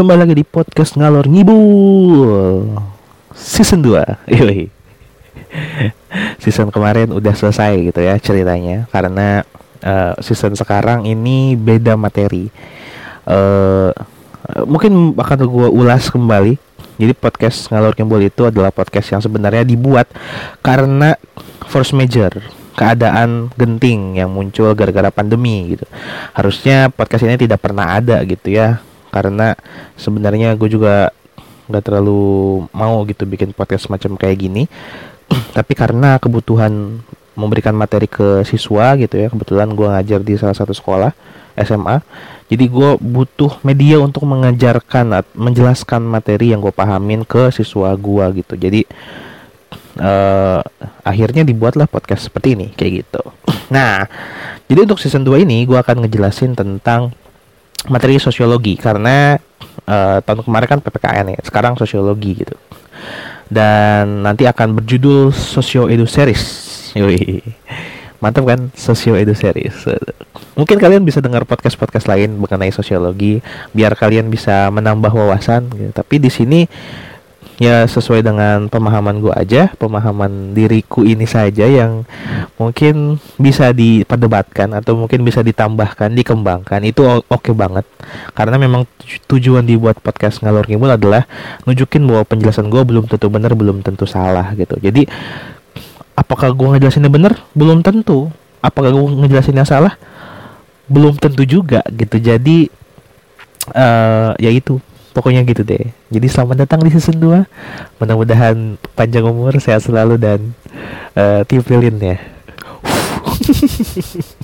Kembali lagi di podcast ngalor ngibul. Season 2 Yoi. Season kemarin udah selesai gitu ya ceritanya. Karena uh, season sekarang ini beda materi. Uh, Mungkin akan gue ulas kembali. Jadi podcast ngalor ngibul itu adalah podcast yang sebenarnya dibuat Karena force major keadaan genting yang muncul gara-gara pandemi gitu. Harusnya podcast ini tidak pernah ada gitu ya karena sebenarnya gue juga nggak terlalu mau gitu bikin podcast macam kayak gini. Tapi karena kebutuhan memberikan materi ke siswa gitu ya kebetulan gue ngajar di salah satu sekolah SMA jadi gue butuh media untuk mengajarkan menjelaskan materi yang gue pahamin ke siswa gue gitu. Jadi uh, akhirnya dibuatlah podcast seperti ini kayak gitu. Nah jadi untuk season 2 ini gue akan ngejelasin tentang materi sosiologi karena uh, tahun kemarin kan PPKN ya, sekarang sosiologi gitu. Dan nanti akan berjudul Socio Edu Series. Yui. Mantap kan Socio Edu Series. Mungkin kalian bisa dengar podcast-podcast lain mengenai sosiologi biar kalian bisa menambah wawasan gitu. Tapi di sini ya sesuai dengan pemahaman gue aja pemahaman diriku ini saja yang mungkin bisa diperdebatkan atau mungkin bisa ditambahkan dikembangkan itu oke okay banget. Karena memang tujuan dibuat podcast ngalor ngibul adalah nunjukin bahwa penjelasan gue belum tentu benar belum tentu salah gitu. Jadi apakah gue ngejelasinnya benar? Belum tentu. Apakah gue ngejelasinnya salah? Belum tentu juga gitu. Jadi uh, ya itu pokoknya gitu deh. Jadi selamat datang di season 2 mudah-mudahan panjang umur sehat selalu dan uh, tiupilin ya